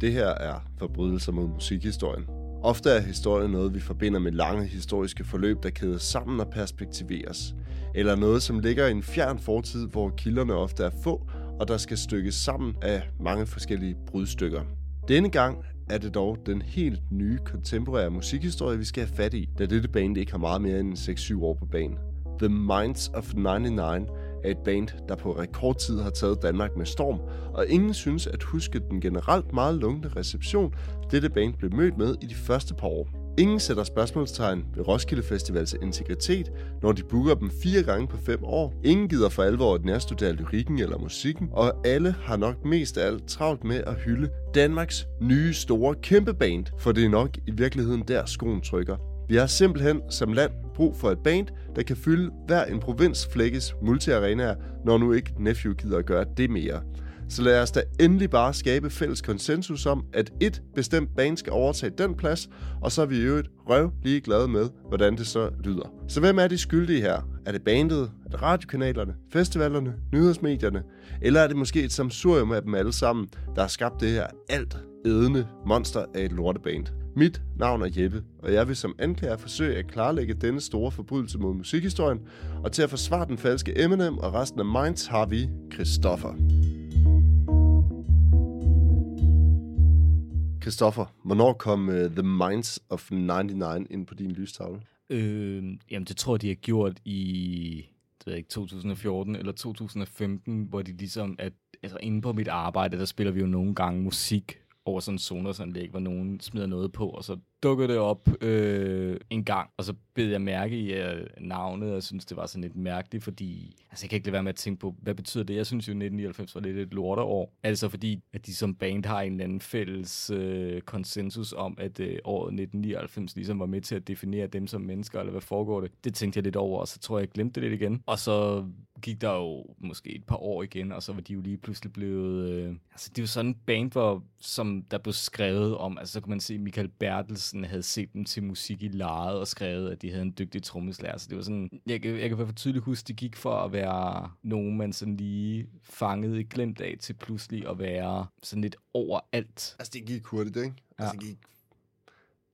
Det her er forbrydelser mod musikhistorien. Ofte er historien noget, vi forbinder med lange historiske forløb, der kædes sammen og perspektiveres. Eller noget, som ligger i en fjern fortid, hvor kilderne ofte er få, og der skal stykkes sammen af mange forskellige brudstykker. Denne gang er det dog den helt nye kontemporære musikhistorie, vi skal have fat i, da dette band ikke har meget mere end 6-7 år på banen. The Minds of 99 er et band, der på rekordtid har taget Danmark med storm, og ingen synes at huske den generelt meget lunkne reception, dette band blev mødt med i de første par år. Ingen sætter spørgsmålstegn ved Roskilde Festivals integritet, når de booker dem fire gange på fem år. Ingen gider for alvor at nærstudere lyrikken eller musikken, og alle har nok mest af alt travlt med at hylde Danmarks nye store kæmpe band, for det er nok i virkeligheden der skoen trykker. Vi har simpelthen som land brug for et band, der kan fylde hver en provins flækkes multiarenaer, når nu ikke Nephew gider at gøre det mere. Så lad os da endelig bare skabe fælles konsensus om, at et bestemt band skal overtage den plads, og så er vi i øvrigt røv lige glade med, hvordan det så lyder. Så hvem er de skyldige her? Er det bandet? Er det radiokanalerne? Festivalerne? Nyhedsmedierne? Eller er det måske et samsurium af dem alle sammen, der har skabt det her alt edende monster af et lorteband? Mit navn er Jeppe, og jeg vil som anklager forsøge at klarlægge denne store forbrydelse mod musikhistorien, og til at forsvare den falske Eminem og resten af Minds har vi Christoffer. Christoffer, hvornår kom uh, The Minds of 99 ind på din lystavle? Øh, jamen, det tror jeg, de har gjort i det ved jeg ikke, 2014 eller 2015, hvor de ligesom, at altså inde på mit arbejde, der spiller vi jo nogle gange musik over sådan en Sonos-anlæg, hvor nogen smider noget på, og så dukkede det op øh, en gang, og så bed jeg mærke i øh, navnet, og jeg synes, det var sådan lidt mærkeligt, fordi altså, jeg kan ikke lade være med at tænke på, hvad betyder det? Jeg synes jo, 1999 var lidt et lorteår. Altså fordi, at de som band har en eller anden fælles øh, konsensus om, at øh, året 1999 ligesom var med til at definere dem som mennesker, eller hvad foregår det? Det tænkte jeg lidt over, og så tror jeg, jeg glemte det lidt igen. Og så gik der jo måske et par år igen, og så var de jo lige pludselig blevet... Øh, altså, det var sådan en band, hvor, som der blev skrevet om, altså så kunne man se, Michael Bertelsen havde set dem til musik i lejet og skrevet, at de havde en dygtig trommeslager. Så det var sådan, jeg, jeg kan i hvert fald tydeligt huske, det gik for at være nogen, man sådan lige fangede i glemt af, til pludselig at være sådan lidt overalt. Altså, det gik hurtigt, ikke? Ja. Altså, det gik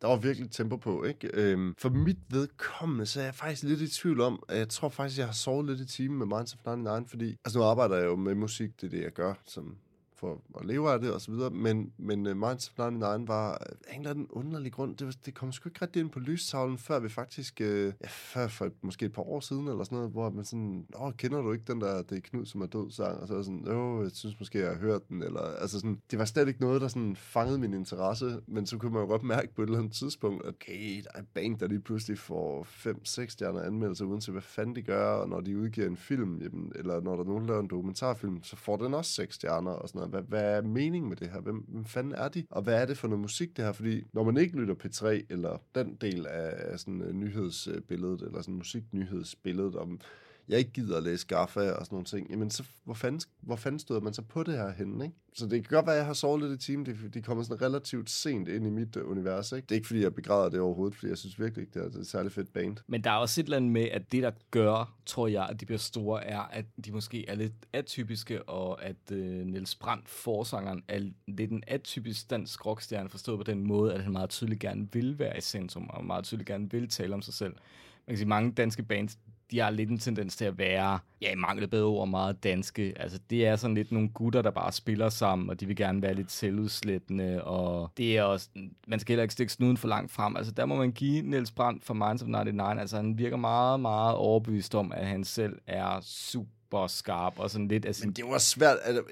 der var virkelig tempo på, ikke? Øhm, for mit vedkommende, så er jeg faktisk lidt i tvivl om, at jeg tror faktisk, jeg har sovet lidt i timen med Minds of 99, fordi altså nu arbejder jeg jo med musik, det er det, jeg gør som for at leve af det og så videre, men, men uh, Minds of 99 var øh, af en eller anden underlig grund, det, var, det kom sgu ikke rigtig ind på lystavlen, før vi faktisk, uh, ja, før for måske et par år siden eller sådan noget, hvor man sådan, åh, kender du ikke den der, det er Knud, som er død sang, og så var sådan, åh, jeg synes måske, jeg har hørt den, eller, altså sådan, det var slet ikke noget, der sådan fangede min interesse, men så kunne man jo godt mærke på et eller andet tidspunkt, at okay, der er en band, der lige pludselig får 5-6 stjerner anmeldelser, uden til hvad fanden de gør, og når de udgiver en film, jamen, eller når der er nogen, der laver en dokumentarfilm, så får den også 6 stjerner og sådan noget hvad, hvad er meningen med det her? Hvem, hvem fanden er de? Og hvad er det for noget musik, det her? Fordi når man ikke lytter P3, eller den del af sådan uh, nyhedsbilledet, eller sådan musiknyhedsbilledet om jeg ikke gider at læse Gaffa og sådan nogle ting, jamen så hvor fanden, hvor fanden stod man så på det her henne, ikke? Så det kan godt være, at jeg har sovet lidt i timen. De, de kommer sådan relativt sent ind i mit uh, univers, ikke? Det er ikke, fordi jeg begræder det overhovedet, fordi jeg synes virkelig ikke, det er, det er et særligt fedt band. Men der er også et eller andet med, at det, der gør, tror jeg, at de bliver store, er, at de måske er lidt atypiske, og at uh, Niels Brandt, forsangeren, er lidt en atypisk dansk rockstjerne, forstået på den måde, at han meget tydeligt gerne vil være i centrum, og meget tydeligt gerne vil tale om sig selv. Man kan sige, mange danske bands, de har lidt en tendens til at være, ja, i mangel bedre ord, meget danske. Altså, det er sådan lidt nogle gutter, der bare spiller sammen, og de vil gerne være lidt selvudslættende, og det er også, man skal heller ikke stikke snuden for langt frem. Altså, der må man give Niels Brandt fra Minds of 99, altså han virker meget, meget overbevist om, at han selv er super skarp, og sådan lidt af sin... Men det var svært, altså,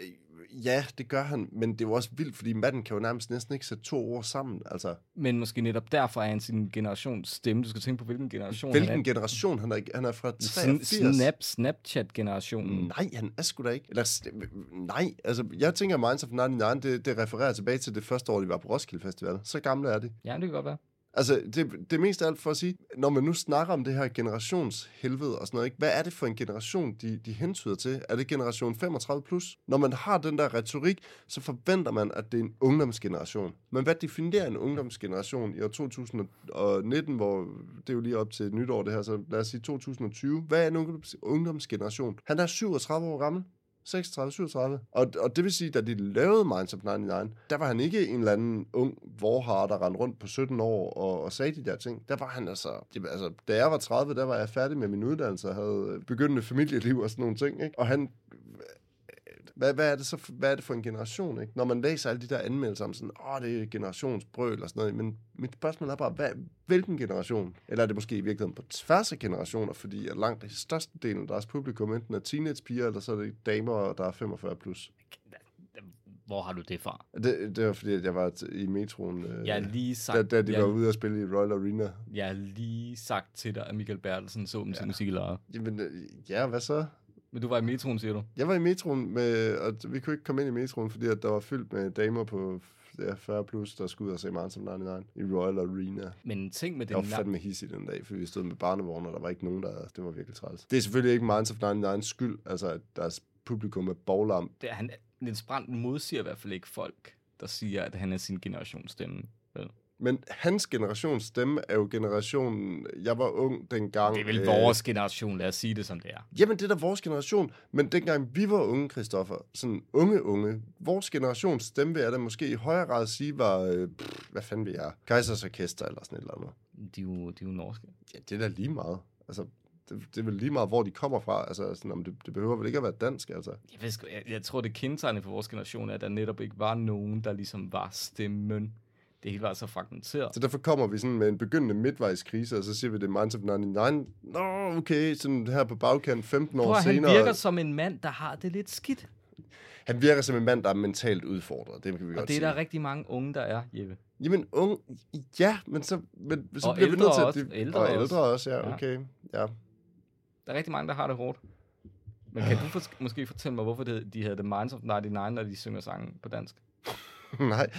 ja, det gør han, men det er jo også vildt, fordi manden kan jo nærmest næsten ikke sætte to ord sammen. Altså. Men måske netop derfor er han sin generations stemme. Du skal tænke på, hvilken generation hvilken han er. generation? Han er, han er fra 83. Snap, Snapchat-generationen. Nej, han er sgu da ikke. Eller, nej, altså, jeg tænker, Minds of 99, det, det refererer tilbage til det første år, de var på Roskilde Festival. Så gamle er det. Ja, det kan godt være. Altså, det, det er mest af alt for at sige, når man nu snakker om det her generationshelvede og sådan noget, ikke? hvad er det for en generation, de, de hentyder til? Er det generation 35 plus? Når man har den der retorik, så forventer man, at det er en ungdomsgeneration. Men hvad definerer en ungdomsgeneration i år 2019, hvor det er jo lige op til nytår det her, så lad os sige 2020. Hvad er en ungdoms, ungdomsgeneration? Han er 37 år gammel. 36, 37. Og, og det vil sige, da de lavede Minds of 99, der var han ikke en eller anden ung vorhar, der rendte rundt på 17 år og, og sagde de der ting. Der var han altså, det, altså, da jeg var 30, der var jeg færdig med min uddannelse og havde begyndende familieliv og sådan nogle ting. Ikke? Og han hvad, hvad, er det så for, hvad er det for en generation? Ikke? Når man læser alle de der anmeldelser om sådan, åh, det er generationsbrøl og sådan noget, men mit spørgsmål er bare, hvad, hvilken generation? Eller er det måske i virkeligheden på tværs af generationer, fordi at langt det største del af deres publikum enten er teenagepiger, eller så er det damer, der er 45 plus. Hvor har du det fra? Det, det var fordi, at jeg var i metroen, øh, Jeg lige sagt, da, da de jeg, var ude og spille i Royal Arena. jeg har lige sagt til dig, at Michael Bertelsen så dem til musik i Lejre. Jamen, øh, ja, hvad så? Men du var i metroen, siger du? Jeg var i metroen, med, og vi kunne ikke komme ind i metroen, fordi at der var fyldt med damer på ja, 40 plus, der skulle ud og se of 99 i Royal Arena. Men en ting med det Jeg var fandme hissig den dag, fordi vi stod med barnevogn, og der var ikke nogen, der... Det var virkelig træls. Det er selvfølgelig ikke of 99 skyld, altså at deres publikum er boglam. det er, han, Niels Brandt modsiger i hvert fald ikke folk, der siger, at han er sin generations stemme. Vel? Men hans generations stemme er jo generationen... Jeg var ung dengang... Det er vel øh, vores generation, lad os sige det som det er. Jamen, det er da vores generation. Men dengang vi var unge, Christoffer, sådan unge, unge, vores generations stemme, vil jeg da måske i højere grad sige, var, øh, pff, hvad fanden vi er, Kaisers Orkester eller sådan et eller andet. De er jo, de er jo norske. Ja, det er da lige meget. Altså, det, det er vel lige meget, hvor de kommer fra. Altså, sådan, om det, det behøver vel ikke at være dansk, altså. Jeg, ved, jeg, jeg tror, det kendetegnende for vores generation er, at der netop ikke var nogen, der ligesom var stemmen. Det hele var så fragmenteret. Så derfor kommer vi sådan med en begyndende midtvejskrise, og så siger vi, det er Minds of 99. Nå, okay, sådan her på bagkant 15 år Prøv, at han senere. virker som en mand, der har det lidt skidt. han virker som en mand, der er mentalt udfordret. Det kan vi Og godt det er sige. der rigtig mange unge, der er, Jeppe. Jamen, unge, ja, men så, men, så Og bliver vi nødt til også. at... de- Ældre og også. ældre også, ja, Ja. okay. Ja. Der er rigtig mange, der har det hårdt. Men kan du for, måske fortælle mig, hvorfor det, de hedder The Minds of 99, når de synger sangen på dansk? nej,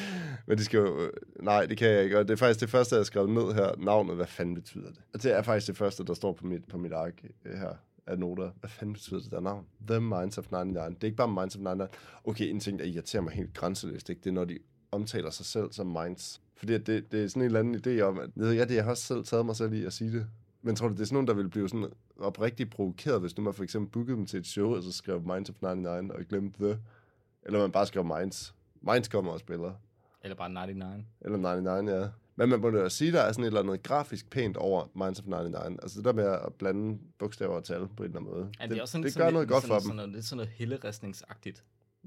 men det skal jo... Øh, nej, det kan jeg ikke. Og det er faktisk det første, jeg har skrevet ned her. Navnet, hvad fanden betyder det? Og det er faktisk det første, der står på mit, på mit ark øh, her af noter. Hvad fanden betyder det der navn? The Minds of 99. Det er ikke bare Minds of 99. Okay, en ting, der irriterer mig helt grænseløst, ikke? det er, når de omtaler sig selv som Minds. Fordi det, det er sådan en eller anden idé om, at jeg ved jeg har også selv taget mig selv i at sige det. Men tror du, det er sådan nogen, der vil blive sådan oprigtigt provokeret, hvis nu man for eksempel bookede dem til et show, og så skrev Minds of 99 og glemte The? Eller man bare skrev Minds. Minds kommer og spiller. Eller bare 99? Eller 99, ja. Men man må da sige, der er sådan et eller andet grafisk pænt over Minds of 99. Altså det der med at blande bogstaver og tal på en eller anden måde. Er det, også sådan, det sådan gør lidt- noget godt sådan, for sådan dem. Noget, lidt sådan noget helleristningsagtigt.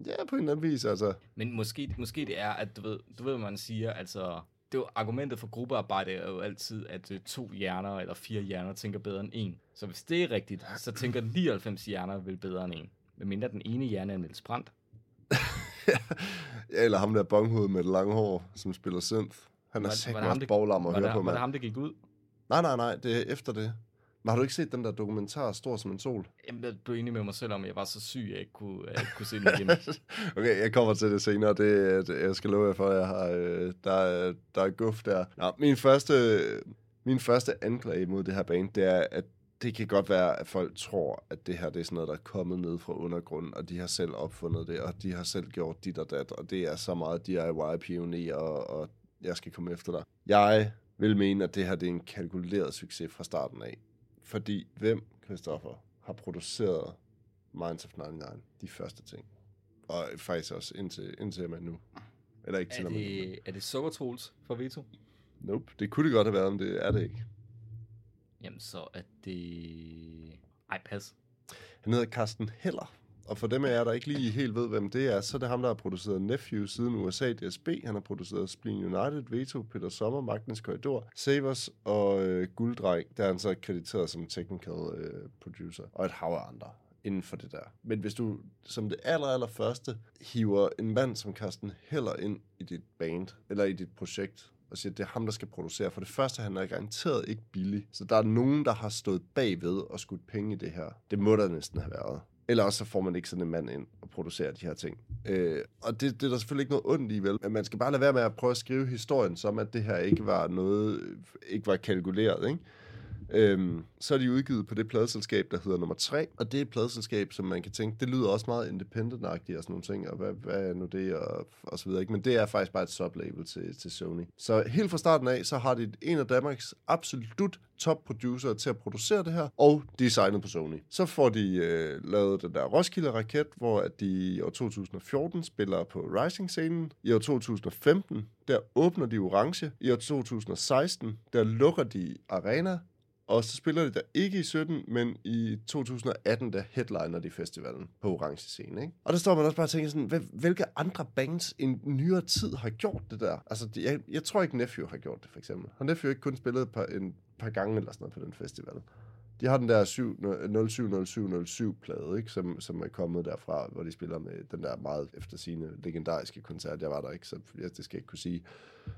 Ja, på en eller anden vis, altså. Men måske, måske det er, at du ved, du ved, hvad man siger, altså... Det er jo argumentet for gruppearbejde er jo altid, at øh, to hjerner eller fire hjerner tænker bedre end en. Så hvis det er rigtigt, så tænker 99 hjerner vel bedre end en. Medmindre den ene hjerne er Niels Brandt. Ja, eller ham der bonghoved med det lange hår, som spiller synth. Han er sikkert også det- boglam at høre det, på, var det mand. ham, der gik ud? Nej, nej, nej, det er efter det. Men har du ikke set den der dokumentar, Stor som en sol? Jamen, jeg blev enig med mig selv om, at jeg var så syg, at jeg ikke kunne, jeg ikke kunne se den igen. Okay, jeg kommer til det senere. Det, det jeg skal love jer for, at jeg har, øh, der, er, der er guf der. Nå, min første, min første anklage mod det her band, det er, at det kan godt være, at folk tror, at det her det er sådan noget, der er kommet ned fra undergrunden, og de har selv opfundet det, og de har selv gjort dit og dat, og det er så meget DIY-pioner, og, og jeg skal komme efter dig. Jeg vil mene, at det her det er en kalkuleret succes fra starten af. Fordi hvem, Christoffer, har produceret Minds of 99, de første ting? Og faktisk også indtil, indtil med nu. Eller ikke til er, og med nu. det, er det Sukkertrols fra Veto? Nope, det kunne det godt have været, men det er det ikke. Jamen, så er det... Ej, pas. Han hedder Carsten Heller. Og for dem af jer, der ikke lige helt ved, hvem det er, så er det ham, der har produceret Nephew siden USA DSB. Han har produceret Spleen United, Veto, Peter Sommer, Magtens Korridor, Savers og øh, Gulddreng. Der er han så krediteret som technical øh, producer. Og et hav af andre inden for det der. Men hvis du som det aller, aller første hiver en mand som Carsten Heller ind i dit band, eller i dit projekt, og siger, at det er ham, der skal producere. For det første, han er garanteret ikke billig. Så der er nogen, der har stået bagved og skudt penge i det her. Det må der næsten have været. Eller også så får man ikke sådan en mand ind og producerer de her ting. Øh, og det, det er der selvfølgelig ikke noget ondt i, vel? Men man skal bare lade være med at prøve at skrive historien som, at det her ikke var noget, ikke var kalkuleret, ikke? Øhm, så er de udgivet på det pladeselskab, der hedder nummer 3, og det er et pladeselskab, som man kan tænke, det lyder også meget independent-agtigt og sådan nogle ting, og hvad, hvad er nu det, og, og så videre. Ikke? Men det er faktisk bare et sublabel til, til Sony. Så helt fra starten af, så har de en af Danmarks absolut top producer til at producere det her, og designet på Sony. Så får de øh, lavet den der Roskilde-raket, hvor at de i år 2014 spiller på Rising-scenen. I år 2015, der åbner de Orange. I år 2016, der lukker de Arena. Og så spiller de der ikke i 17, men i 2018, der headliner de festivalen på Orange Scene. Ikke? Og der står man også bare og tænker sådan, hvilke andre bands i nyere tid har gjort det der? Altså, jeg, jeg tror ikke Nephew har gjort det, for eksempel. Har Nephew ikke kun spillet et par, en par gange eller sådan noget på den festival? De har den der 070707 plade, ikke? Som, som er kommet derfra, hvor de spiller med den der meget eftersigende legendariske koncert. Jeg var der ikke, så jeg, det skal jeg ikke kunne sige.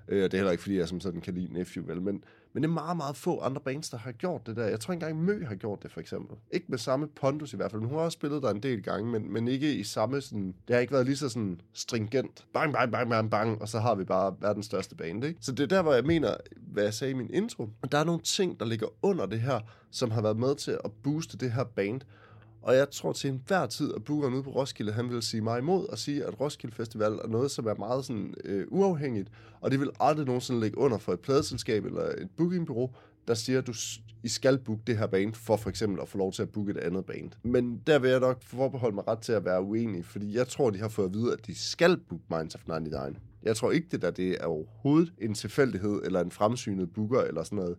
Øh, det er heller ikke, fordi jeg som sådan kan lide Nephew, vel? Men, men det er meget, meget få andre bands, der har gjort det der. Jeg tror ikke engang Mø har gjort det, for eksempel. Ikke med samme pondus i hvert fald, men hun har også spillet der en del gange, men, men ikke i samme sådan... Det har ikke været lige så sådan stringent. Bang, bang, bang, bang, bang, og så har vi bare verdens største band, ikke? Så det er der, hvor jeg mener, hvad jeg sagde i min intro. Og der er nogle ting, der ligger under det her, som har været med til at booste det her band. Og jeg tror til enhver tid, at bookeren ude på Roskilde, han vil sige mig imod og sige, at Roskilde Festival er noget, som er meget sådan, øh, uafhængigt, og det vil aldrig nogensinde ligge under for et pladeselskab eller et bookingbureau, der siger, at du, I skal booke det her band, for for eksempel at få lov til at booke et andet band. Men der vil jeg nok forbeholde mig ret til at være uenig, fordi jeg tror, de har fået at vide, at de skal booke Minds of 99. Jeg tror ikke, det der det er overhovedet en tilfældighed, eller en fremsynet booker, eller sådan noget.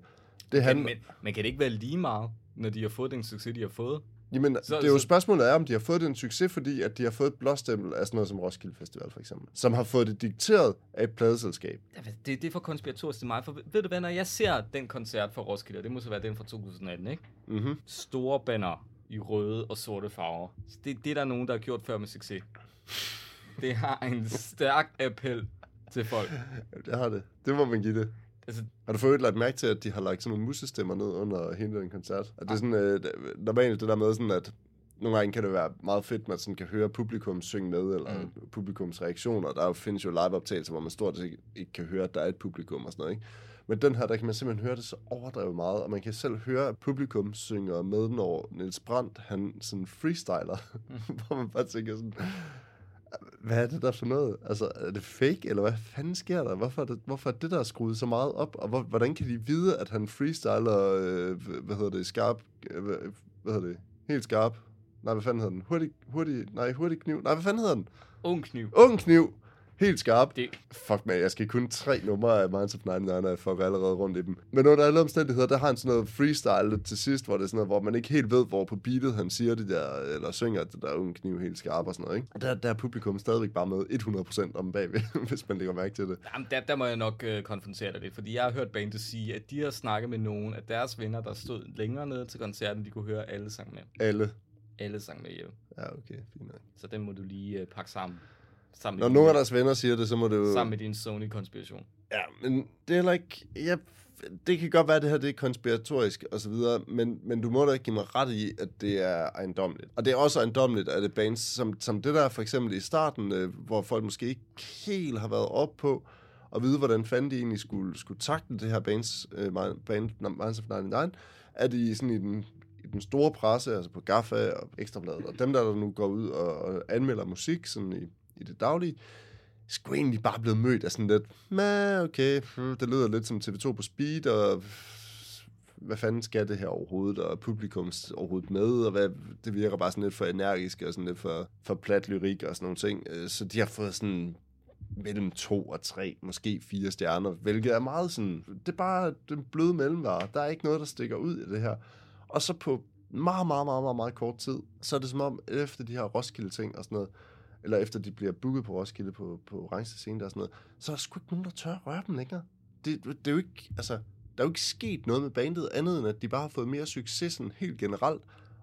Det han... men, men, men kan det ikke være lige meget, når de har fået den succes, de har fået? Jamen, så, det er jo så... spørgsmålet er, om de har fået den succes, fordi at de har fået et blåstempel af sådan noget som Roskilde Festival, for eksempel. Som har fået det dikteret af et pladeselskab. Det, det er for konspiratorisk til mig, for ved du hvad, når jeg ser den koncert for Roskilde, det må så være den fra 2018, ikke? Mm-hmm. Store banner i røde og sorte farver. Det, det er der nogen, der har gjort før med succes. Det har en stærk appel til folk. Det har det. Det må man give det. Altså, har du fået lagt mærke til, at de har lagt sådan nogle musestemmer ned under hele den koncert? At det er sådan, øh, normalt det der med sådan, at nogle gange kan det være meget fedt, at man sådan kan høre publikum synge med, eller mm. publikums reaktioner. Der findes jo live-optagelser, hvor man stort set ikke kan høre, at der er et publikum og sådan noget, ikke? Men den her, der kan man simpelthen høre det så overdrevet meget, og man kan selv høre, at publikum synger med, når Niels Brandt, han sådan freestyler, mm. hvor man bare tænker sådan, hvad er det der for noget? Altså, er det fake, eller hvad fanden sker der? Hvorfor er det, hvorfor er det der skruet så meget op? Og hvor, hvordan kan de vide, at han freestyler, øh, hvad hedder det, skarp, øh, hvad, hedder det, helt skarp? Nej, hvad fanden hedder den? Hurtig, hurtig, nej, hurtig kniv. Nej, hvad fanden hedder den? Ung kniv. Ung kniv. Helt skarp. Det. Fuck man, jeg skal kun tre numre af Minds of 99, og jeg fucker allerede rundt i dem. Men under alle omstændigheder, der har han sådan noget freestyle til sidst, hvor det er sådan noget, hvor man ikke helt ved, hvor på beatet han siger det der, eller synger det der unge kniv helt skarp og sådan noget, ikke? Der, der er publikum stadigvæk bare med 100% om bagved, hvis man lægger mærke til det. Jamen, der, der må jeg nok øh, konfrontere dig lidt, fordi jeg har hørt bandet sige, at de har snakket med nogen af deres venner, der stod længere nede til koncerten, de kunne høre alle sang med. Alle? Alle sang med hjem. Ja, okay, fint nok. Så den må du lige øh, pakke sammen. Sammen Når nogle af deres venner siger det, så må det jo... Sammen med din Sony-konspiration. Ja, men det er heller ikke... Ja, det kan godt være, at det her det er konspiratorisk og så videre, men, men du må da ikke give mig ret i, at det er ejendomligt. Og det er også ejendomligt, at det bands, som, som det der for eksempel i starten, øh, hvor folk måske ikke helt har været op på, at vide, hvordan fanden de egentlig skulle, skulle takte det her bands, øh, band, Minds of 99, er de sådan i den, i den store presse, altså på GAFA og Ekstrabladet, og dem der, der nu går ud og, og anmelder musik sådan i i det daglige, skulle egentlig bare blevet mødt af sådan lidt, men okay, hmm, det lyder lidt som TV2 på speed, og hvad fanden skal det her overhovedet, og publikum overhovedet med, og hvad, det virker bare sådan lidt for energisk, og sådan lidt for, for plat lyrik og sådan nogle ting. Øh, så de har fået sådan mellem to og tre, måske fire stjerner, hvilket er meget sådan, det er bare den bløde mellemvare. Der er ikke noget, der stikker ud i det her. Og så på meget, meget, meget, meget, meget kort tid, så er det som om, efter de her Roskilde-ting og sådan noget, eller efter de bliver booket på Roskilde på, på orange scene og sådan noget, så er der sgu ikke nogen, der tør at røre dem længere. Det, det er jo ikke, altså, der er jo ikke sket noget med bandet andet, end at de bare har fået mere succes sådan helt generelt.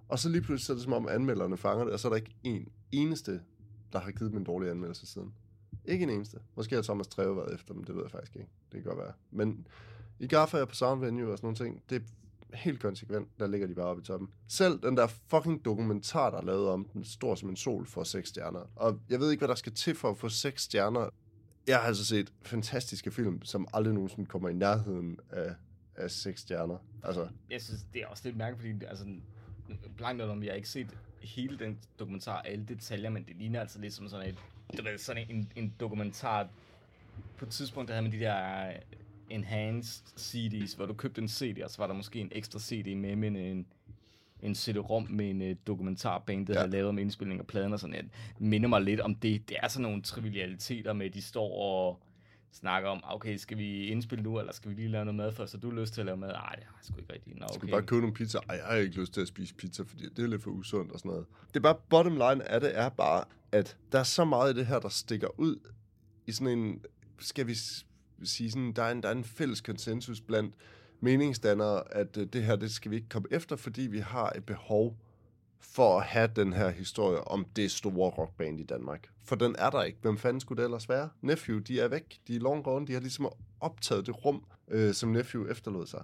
Og så lige pludselig så er det som om anmelderne fanger det, og så er der ikke en eneste, der har givet dem en dårlig anmeldelse siden. Ikke en eneste. Måske har Thomas Treve været efter dem, det ved jeg faktisk ikke. Det kan godt være. Men i Gaffa og på Sound Venue og sådan nogle ting, det helt konsekvent, der ligger de bare oppe i toppen. Selv den der fucking dokumentar, der er lavet om den, stor som en sol, for seks stjerner. Og jeg ved ikke, hvad der skal til for at få seks stjerner. Jeg har altså set fantastiske film, som aldrig nogensinde kommer i nærheden af, af seks stjerner. Altså, Jeg synes, det er også lidt mærkeligt, fordi altså, blankt om jeg har ikke set hele den dokumentar, alle detaljer, men det ligner altså lidt som sådan, et, du ved, sådan en, en dokumentar. På et tidspunkt, der havde man de der enhanced CD's, hvor du købte en CD, og så var der måske en ekstra CD med, men en, en CD-rom med en uh, dokumentarband, der Ja. havde lavet om indspilning af pladen og sådan. Det minder mig lidt om det. Det er sådan nogle trivialiteter med, at de står og snakker om, okay, skal vi indspille nu, eller skal vi lige lave noget mad først? Så du har lyst til at lave mad? Nej, det har jeg sgu ikke rigtigt. Nå, skal okay. vi bare købe nogle pizza? Ej, jeg har ikke lyst til at spise pizza, fordi det er lidt for usundt og sådan noget. Det er bare, bottom line af det er bare, at der er så meget i det her, der stikker ud i sådan en, skal vi sige sådan, der er en, der er en fælles konsensus blandt meningsdannere, at øh, det her, det skal vi ikke komme efter, fordi vi har et behov for at have den her historie om det store rockband i Danmark. For den er der ikke. Hvem fanden skulle det ellers være? Nephew, de er væk. De er long gone. De har ligesom optaget det rum, øh, som Nephew efterlod sig.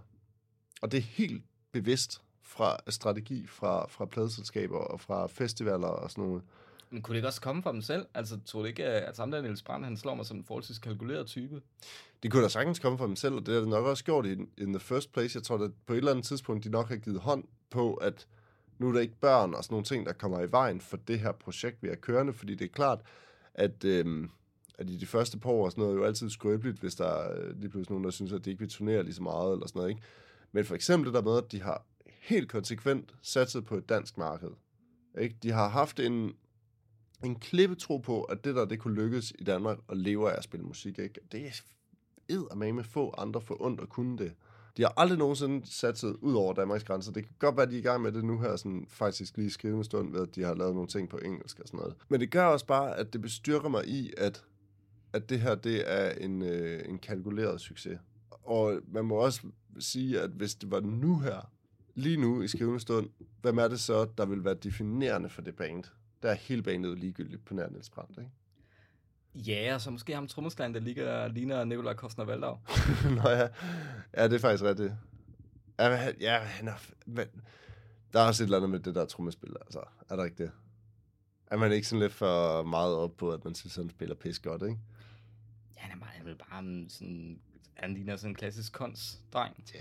Og det er helt bevidst fra strategi fra, fra pladeselskaber og fra festivaler og sådan noget. Men kunne det ikke også komme fra dem selv? Altså, tror du ikke, at altså, ham der Niels Brandt, han slår mig som en forholdsvis kalkuleret type? Det kunne da sagtens komme fra dem selv, og det har det nok også gjort in, in the first place. Jeg tror, at på et eller andet tidspunkt, de nok har givet hånd på, at nu er der ikke børn og sådan nogle ting, der kommer i vejen for det her projekt, vi er kørende, fordi det er klart, at, øhm, at i de første par år og sådan noget, er jo altid skrøbeligt, hvis der er lige pludselig nogen, der synes, at de ikke vil turnere lige så meget, eller sådan noget, ikke? Men for eksempel det der med, at de har helt konsekvent satset på et dansk marked. Ikke? De har haft en, en klippetro på, at det der, det kunne lykkes i Danmark, og leve af at spille musik. Ikke? Det er eddermame med få andre for ondt at kunne det. De har aldrig nogensinde satset ud over Danmarks grænser. Det kan godt være, at de er i gang med det nu her, sådan faktisk lige skrivende stund, ved at de har lavet nogle ting på engelsk og sådan noget. Men det gør også bare, at det bestyrker mig i, at, at det her, det er en, øh, en kalkuleret succes. Og man må også sige, at hvis det var nu her, lige nu i skrivende stund, hvem er det så, der vil være definerende for det band? Der er hele bandet ligegyldigt på nær Niels Brandt, ikke? Ja, og så måske ham trommeslageren, der ligger, ligner Nikolaj Kostner Valdau. Nå ja. ja, det er faktisk rigtigt. Ja, han- ja han er, men, der er også et eller andet med det der trommespil, altså. Er der ikke det? Er man ikke sådan lidt for meget op på, at man synes, han spiller pis godt, ikke? Ja, han er bare, han er bare sådan, han ligner sådan en klassisk kons-dreng. Ja.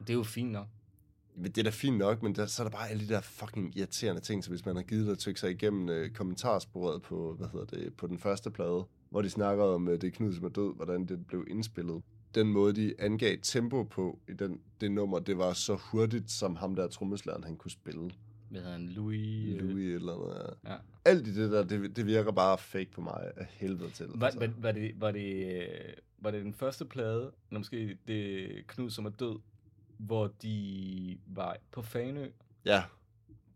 Det er jo fint nok. Det er da fint nok, men der, så er der bare alle de der fucking irriterende ting, så hvis man har givet dig at tykke sig igennem øh, kommentarsporet på, hvad hedder det, på den første plade, hvor de snakker om øh, det er Knud, som er død, hvordan det blev indspillet. Den måde, de angav tempo på i den, det nummer, det var så hurtigt, som ham der trommeslageren, han kunne spille. Hvad hedder han? Louis... øh, Louis eller noget. Ja. Ja. Alt det der, det, det virker bare fake på mig af helvede til. Var, var, var, det, var, det, øh, var det den første plade, eller måske det Knud, som er død, hvor de var på Fanø? Ja.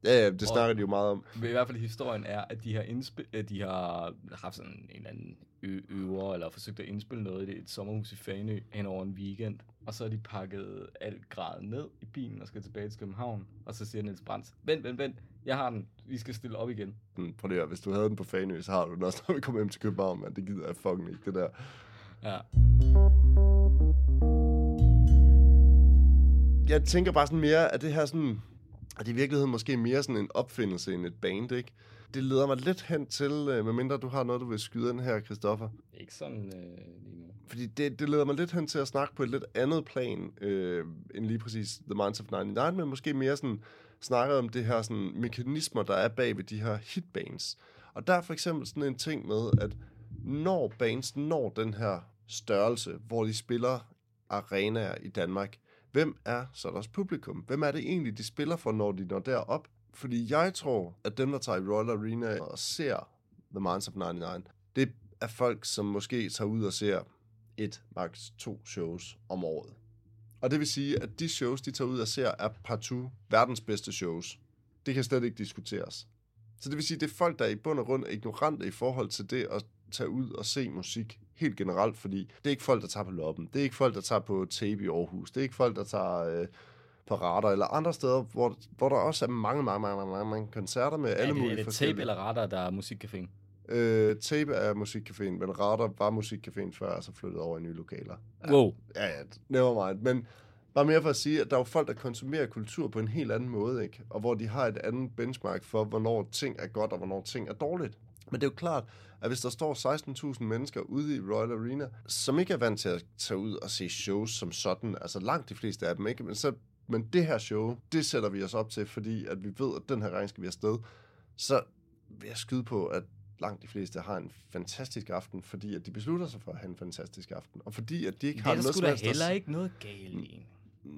Ja, ja, det snakker de jo meget om. I hvert fald historien er, at de har, indspil, at de har haft sådan en eller anden ø- øver, eller forsøgt at indspille noget i et sommerhus i Fanø hen over en weekend. Og så har de pakket alt grad ned i bilen og skal tilbage til København. Og så siger Niels Brandt, vent, vent, vent, jeg har den, vi skal stille op igen. Sådan, Prøv lige at, hvis du havde den på Fanø, så har du den også, når vi kommer hjem til København, man. Det gider jeg fucking ikke, det der. Ja. Jeg tænker bare sådan mere, at det her sådan, at det i virkeligheden måske mere sådan en opfindelse end et band, ikke? Det leder mig lidt hen til, øh, medmindre du har noget, du vil skyde ind her, Christoffer. Ikke sådan øh, lige nu. Fordi det, det leder mig lidt hen til at snakke på et lidt andet plan, øh, end lige præcis The Minds of 99, men måske mere sådan snakke om det her sådan, mekanismer, der er bag ved de her hitbands. Og der er for eksempel sådan en ting med, at når bands når den her størrelse, hvor de spiller arenaer i Danmark, hvem er så deres publikum? Hvem er det egentlig, de spiller for, når de når derop? Fordi jeg tror, at dem, der tager i Royal Arena og ser The Minds of 99, det er folk, som måske tager ud og ser et, max to shows om året. Og det vil sige, at de shows, de tager ud og ser, er partout verdens bedste shows. Det kan slet ikke diskuteres. Så det vil sige, det er folk, der i bund og grund er ignorante i forhold til det at tage ud og se musik helt generelt, fordi det er ikke folk, der tager på loppen. Det er ikke folk, der tager på tape i Aarhus. Det er ikke folk, der tager øh, på radar eller andre steder, hvor, hvor der også er mange, mange, mange, mange, mange, koncerter med alle er det, mulige er det tape forskellige. eller radar, der er musikcaféen? Øh, tape er musikcaféen, men Radar var musikcaféen før, og så flyttede over i nye lokaler. Ja. Wow. Ja, ja, never mind. Men bare mere for at sige, at der er jo folk, der konsumerer kultur på en helt anden måde, ikke? Og hvor de har et andet benchmark for, hvornår ting er godt, og hvornår ting er dårligt. Men det er jo klart, at hvis der står 16.000 mennesker ude i Royal Arena, som ikke er vant til at tage ud og se shows som sådan, altså langt de fleste af dem ikke, men, så, men det her show, det sætter vi os op til, fordi at vi ved, at den her gang skal vi afsted, så vil jeg skyde på, at langt de fleste har en fantastisk aften, fordi at de beslutter sig for at have en fantastisk aften, og fordi at de ikke Det har er der noget da helst at heller ikke noget galt i.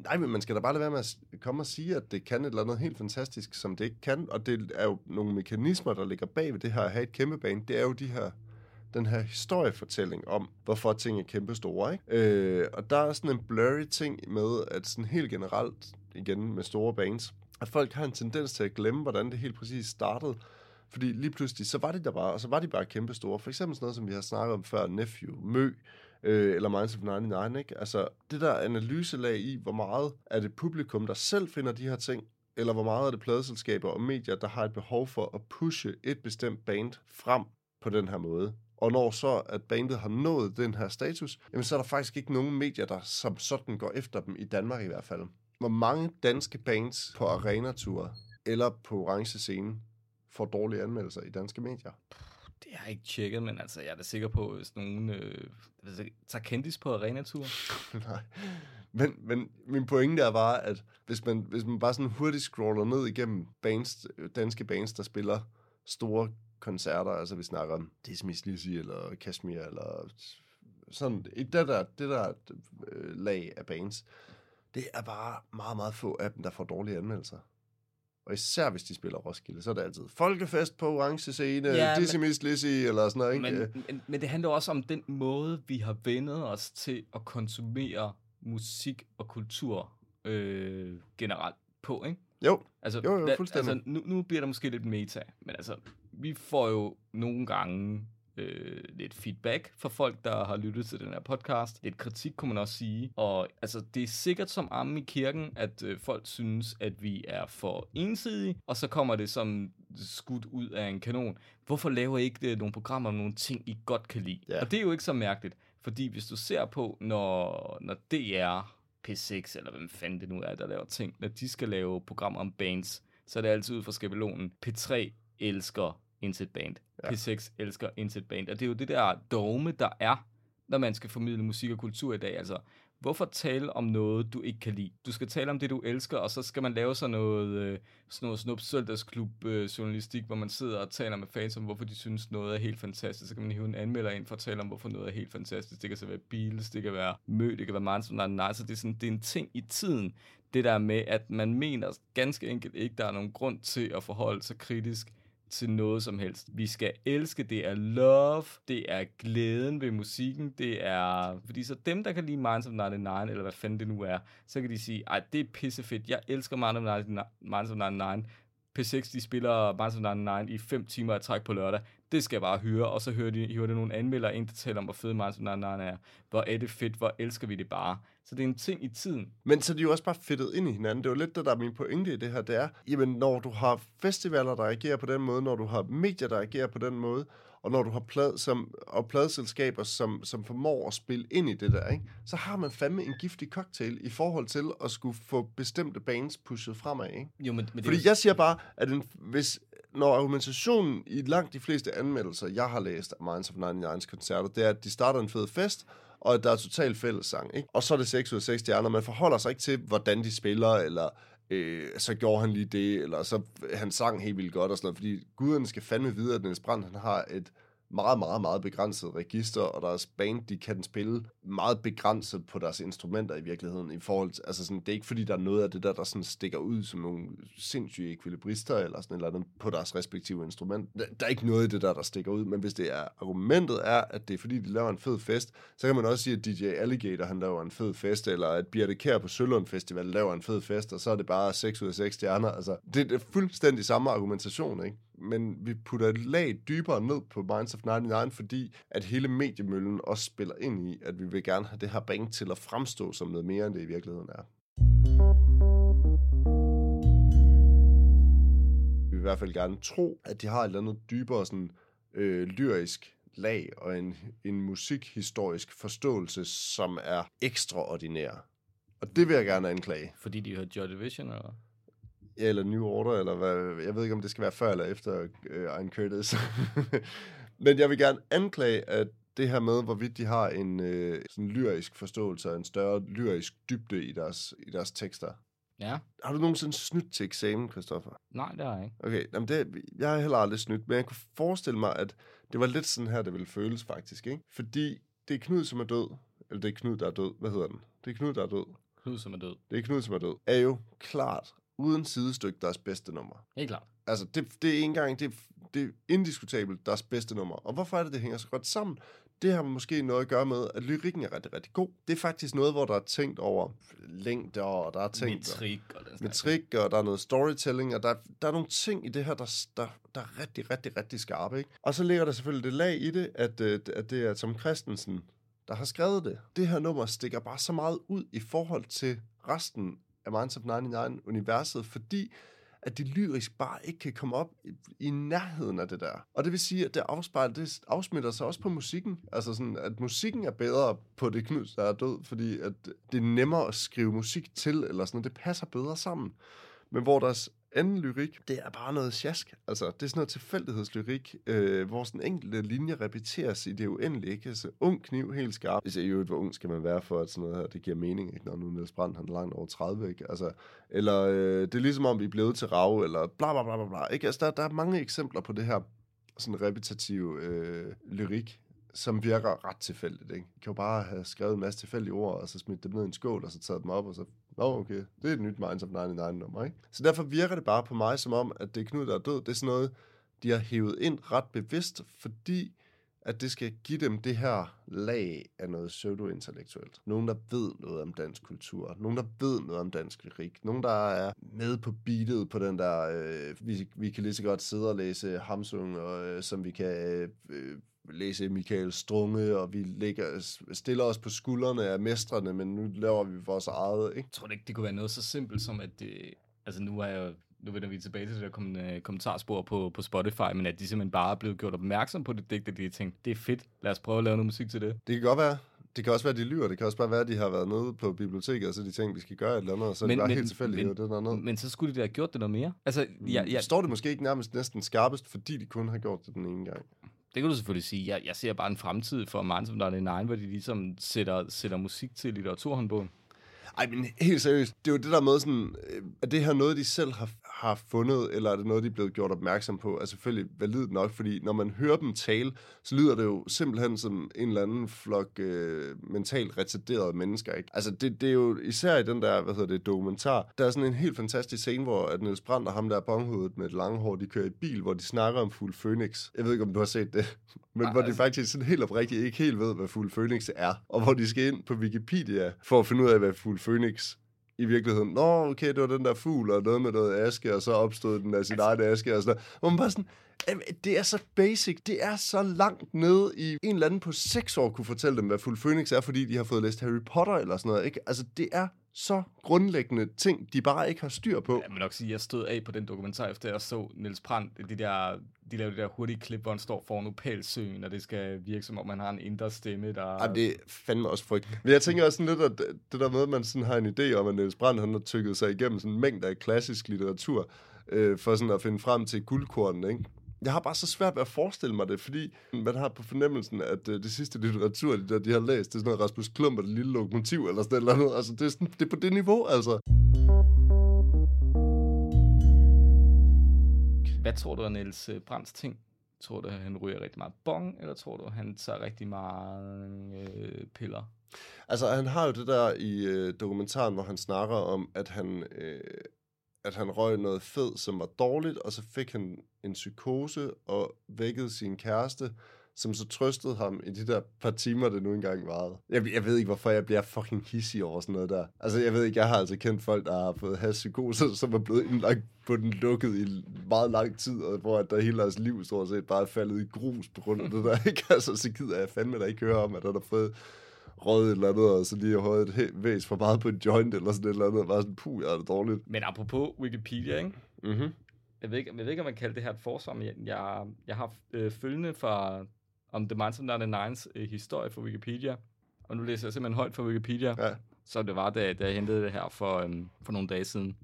Nej, men man skal da bare lade være med at komme og sige, at det kan et eller andet helt fantastisk, som det ikke kan. Og det er jo nogle mekanismer, der ligger bag ved det her at have et kæmpe bane. Det er jo de her, den her historiefortælling om, hvorfor ting er kæmpe store. Ikke? Øh, og der er sådan en blurry ting med, at sådan helt generelt, igen med store bands, at folk har en tendens til at glemme, hvordan det helt præcis startede. Fordi lige pludselig, så var de der bare, og så var de bare kæmpe store. For eksempel sådan noget, som vi har snakket om før, Nephew, Mø, øh, eller Minds of 99, ikke? Altså, det der analyselag i, hvor meget er det publikum, der selv finder de her ting, eller hvor meget er det pladeselskaber og medier, der har et behov for at pushe et bestemt band frem på den her måde. Og når så, at bandet har nået den her status, jamen så er der faktisk ikke nogen medier, der som sådan går efter dem, i Danmark i hvert fald. Hvor mange danske bands på arenature eller på orange scene får dårlige anmeldelser i danske medier? Det har jeg ikke tjekket, men altså, jeg er da sikker på, hvis nogen øh, altså, tager kendis på arenatur. Nej. Men, men min pointe er bare, at hvis man, hvis man bare sådan hurtigt scroller ned igennem bands, øh, danske bands, der spiller store koncerter, altså vi snakker om Dismiss Lizzy eller Kashmir, eller sådan, i det der, det der øh, lag af bands, det er bare meget, meget få af dem, der får dårlige anmeldelser. Og især hvis de spiller Roskilde, så er det altid folkefest på orange scene, Ja, Dismiss Lizzy, eller sådan noget, ikke? Men, men, men det handler også om den måde, vi har vendet os til at konsumere musik og kultur øh, generelt på, ikke? Jo, Altså, Jo, jo, fuldstændig. Altså, nu, nu bliver der måske lidt meta, men altså, vi får jo nogle gange øh, lidt feedback fra folk, der har lyttet til den her podcast. Lidt kritik, kunne man også sige. Og altså, det er sikkert som armen i kirken, at øh, folk synes, at vi er for ensidige, og så kommer det som skudt ud af en kanon. Hvorfor laver I ikke øh, nogle programmer om nogle ting, I godt kan lide? Ja. Og det er jo ikke så mærkeligt, fordi hvis du ser på, når, når DR, P6, eller hvem fanden det nu er, der laver ting, når de skal lave programmer om bands, så er det altid ud fra skabelonen. P3 elsker Inset Band. Ja. Ja. P6 elsker Inset Band. Og det er jo det der dogme, der er, når man skal formidle musik og kultur i dag. Altså, hvorfor tale om noget, du ikke kan lide? Du skal tale om det, du elsker, og så skal man lave sådan noget, øh, sådan noget snup søndagsklub øh, journalistik, hvor man sidder og taler med fans om, hvorfor de synes, noget er helt fantastisk. Så kan man hive en anmelder ind for at tale om, hvorfor noget er helt fantastisk. Det kan så være Beatles, det kan være Mø, det kan være of 99. Så det er, sådan, det er en ting i tiden, det der med, at man mener ganske enkelt ikke, der er nogen grund til at forholde sig kritisk til noget som helst. Vi skal elske, det er love, det er glæden ved musikken, det er... Fordi så dem, der kan lide Minds of 99, eller hvad fanden det nu er, så kan de sige, ej, det er pissefedt, jeg elsker Minds of 99, P6, de spiller Minds of 99 i 5 timer af træk på lørdag. Det skal jeg bare høre, og så hører de, hører de nogle anmeldere ind, der taler om, hvor fed Minds of 99 er. Hvor er det fedt, hvor elsker vi det bare. Så det er en ting i tiden. Men så er de jo også bare fedtet ind i hinanden. Det er jo lidt det, der er min pointe i det her. Det er, jamen, når du har festivaler, der agerer på den måde, når du har medier, der agerer på den måde, og når du har plad, som, og pladeselskaber, som, som formår at spille ind i det der, ikke? så har man fandme en giftig cocktail i forhold til at skulle få bestemte bands pushet fremad. Ikke? Jo, men, men Fordi det jeg siger bare, at en, hvis, når argumentationen i langt de fleste anmeldelser, jeg har læst af Minds of 99's koncerter, det er, at de starter en fed fest, og der er total fællessang. Ikke? Og så er det 6 ud af 6 stjerner. Man forholder sig ikke til, hvordan de spiller, eller øh, så gjorde han lige det, eller så øh, han sang helt vildt godt og sådan noget. Fordi guden skal fandme vide, at Niels Brandt han har et meget, meget, meget begrænset register, og deres band, de kan spille meget begrænset på deres instrumenter i virkeligheden, i forhold til, altså sådan, det er ikke fordi, der er noget af det der, der sådan stikker ud som nogle sindssyge ekvilibrister, eller sådan et eller andet på deres respektive instrument. Der, er ikke noget i det der, der stikker ud, men hvis det er, argumentet er, at det er fordi, de laver en fed fest, så kan man også sige, at DJ Alligator, han laver en fed fest, eller at Birte Kær på Sølund Festival laver en fed fest, og så er det bare 6 ud af 6 stjerner. Altså, det er fuldstændig samme argumentation, ikke? Men vi putter et lag dybere ned på Minds of 99, fordi at hele mediemøllen også spiller ind i, at vi vil gerne have det her band til at fremstå som noget mere, end det i virkeligheden er. Vi vil i hvert fald gerne tro, at de har et eller andet dybere sådan, øh, lyrisk lag og en, en musikhistorisk forståelse, som er ekstraordinær. Og det vil jeg gerne anklage. Fordi de har Joy Division, eller? Eller New Order, eller hvad, jeg ved ikke, om det skal være før eller efter øh, Iron Curtis. Men jeg vil gerne anklage, at det her med, hvorvidt de har en øh, sådan lyrisk forståelse og en større lyrisk dybde i deres, i deres tekster. Ja. Har du nogensinde snydt til eksamen, Christoffer? Nej, det har jeg ikke. Okay, jamen det, jeg har heller aldrig snydt, men jeg kunne forestille mig, at det var lidt sådan her, det ville føles faktisk, ikke? Fordi det er Knud, som er død. Eller det er Knud, der er død. Hvad hedder den? Det er Knud, der er død. Knud, som er død. Det er Knud, som er død. Er jo klart, uden sidestykke, deres bedste nummer. Helt klart. Altså, det, det er ikke engang, det, det er indiskutabelt deres bedste nummer. Og hvorfor er det, det hænger så godt sammen? Det har måske noget at gøre med, at lyrikken er rigtig, rigtig god. Det er faktisk noget, hvor der er tænkt over længder, og der er tænkt... Metrik og den metrik, og der er noget storytelling, og der, der er nogle ting i det her, der, der, der er rigtig, rigtig, rigtig skarpe. Ikke? Og så ligger der selvfølgelig det lag i det, at, øh, at det er Tom Christensen, der har skrevet det. Det her nummer stikker bare så meget ud i forhold til resten af Minds of 99-universet, fordi at det lyrisk bare ikke kan komme op i, i nærheden af det der. Og det vil sige, at det afspejler, det afsmitter sig også på musikken. Altså sådan, at musikken er bedre på det Knud, der er død, fordi at det er nemmere at skrive musik til, eller sådan. Det passer bedre sammen. Men hvor deres anden lyrik, det er bare noget sjask. Altså, det er sådan noget tilfældighedslyrik, øh, hvor sådan enkelte linjer repeteres i det uendelige. Ikke? Altså, ung kniv, helt skarp. Hvis jeg i øvrigt, hvor ung skal man være for, at sådan noget her, det giver mening, ikke? når nu Niels Brandt, han er langt over 30, ikke? Altså, eller øh, det er ligesom om, vi er blevet til rave, eller bla bla bla bla bla. Ikke? Altså, der, der er mange eksempler på det her sådan repetitive øh, lyrik, som virker ret tilfældigt. Ikke? Jeg kan jo bare have skrevet en masse tilfældige ord, og så smidt dem ned i en skål, og så taget dem op, og så, nå okay, det er et nyt Minds of 99 nummer. Ikke? Så derfor virker det bare på mig som om, at det er Knud, der er død. Det er sådan noget, de har hævet ind ret bevidst, fordi at det skal give dem det her lag af noget pseudo-intellektuelt. Nogen, der ved noget om dansk kultur. Nogen, der ved noget om dansk lyrik. Nogen, der er med på beatet på den der... Øh, vi, vi kan lige så godt sidde og læse Hamsung, og, øh, som vi kan øh, øh, læse Michael Strunge, og vi lægger, stiller os på skuldrene af mestrene, men nu laver vi vores eget, ikke? Jeg tror ikke, det kunne være noget så simpelt som, at det, altså nu er jeg nu vender vi tilbage til det der kom, øh, kommentarspor på, på Spotify, men at de simpelthen bare er blevet gjort opmærksom på det digt, at de har tænkt, det er fedt, lad os prøve at lave noget musik til det. Det kan godt være. Det kan også være, at de lyver. Det kan også bare være, at de har været nede på biblioteket, og så de tænkt, vi skal gøre et eller andet, og så er det bare helt tilfældigt, men, det der ned. men så skulle de da have gjort det noget mere. Altså, ja, ja, Står det måske ikke nærmest næsten skarpest, fordi de kun har gjort det den ene gang? Det kan du selvfølgelig sige. Jeg, jeg ser bare en fremtid for Martin der er 99, hvor de ligesom sætter, sætter musik til litteraturhåndbogen. Ej, men helt seriøst, det er jo det der med sådan, øh, at er det her noget, de selv har, har fundet, eller er det noget, de er blevet gjort opmærksom på? Er selvfølgelig validt nok, fordi når man hører dem tale, så lyder det jo simpelthen som en eller anden flok øh, mentalt retarderede mennesker, ikke? Altså, det, det er jo især i den der, hvad hedder det, dokumentar, der er sådan en helt fantastisk scene, hvor at Niels Brandt og ham der bonghovedet med et lange hår, de kører i bil, hvor de snakker om Fuld Phoenix. Jeg ved ikke, om du har set det, men Ej, hvor de altså- faktisk sådan helt oprigtigt ikke helt ved, hvad Fuld Phoenix er, og hvor de skal ind på Wikipedia for at finde ud af, hvad Fuld Phoenix i virkeligheden, nå, okay, det var den der fugl, og noget med noget aske, og så opstod den af sin egen aske, og sådan noget. Hvor man bare sådan, "Jamen, det er så basic, det er så langt nede i, en eller anden på seks år kunne fortælle dem, hvad Fuld Phoenix er, fordi de har fået læst Harry Potter eller sådan noget, ikke? Altså, det er så grundlæggende ting, de bare ikke har styr på. Jeg vil nok sige, at jeg stod af på den dokumentar, efter jeg så Niels Brandt, de, der, de lavede det der hurtige klip, hvor han står foran Opalsøen, og det skal virke som om, han har en indre stemme, der... Ej, det er fandme også frygt. Men jeg tænker også sådan lidt, at det der med, at man sådan har en idé om, at Niels Brandt han har tykket sig igennem sådan en mængde af klassisk litteratur, øh, for sådan at finde frem til guldkornen, ikke? Jeg har bare så svært ved at forestille mig det, fordi man har på fornemmelsen, at øh, det sidste litteratur, de, der, de har læst, det er sådan noget Rasmus Klump og det lille lokomotiv, eller sådan noget. andet. Altså, det er, sådan, det er på det niveau, altså. Hvad tror du er Niels øh, Brandts ting? Tror du, at han ryger rigtig meget bong, eller tror du, at han tager rigtig meget øh, piller? Altså, han har jo det der i øh, dokumentaren, hvor han snakker om, at han, øh, at han røg noget fed, som var dårligt, og så fik han en psykose og vækkede sin kæreste, som så trøstede ham i de der par timer, det nu engang varede. Jeg, jeg ved ikke, hvorfor jeg bliver fucking hissig over sådan noget der. Altså, jeg ved ikke, jeg har altså kendt folk, der har fået has psykose, som er blevet indlagt på den lukket i meget lang tid, og hvor at der hele deres liv stort set bare er faldet i grus på grund af det der. Ikke? Altså, så gider jeg fandme da ikke høre om, at der har fået røget et eller andet, og så lige har et helt væs for meget på en joint, eller sådan et eller andet, og bare sådan, puh, jeg er det dårligt. Men apropos Wikipedia, ikke? Mm-hmm. Jeg ved ikke, jeg ved ikke om man kalder det her et forsvar, men jeg, jeg, jeg har øh, følgende fra om The Minds of 99's øh, historie fra Wikipedia. Og nu læser jeg simpelthen højt fra Wikipedia. Ja. Så det var, da, da jeg hentede det her for, øhm, for nogle dage siden.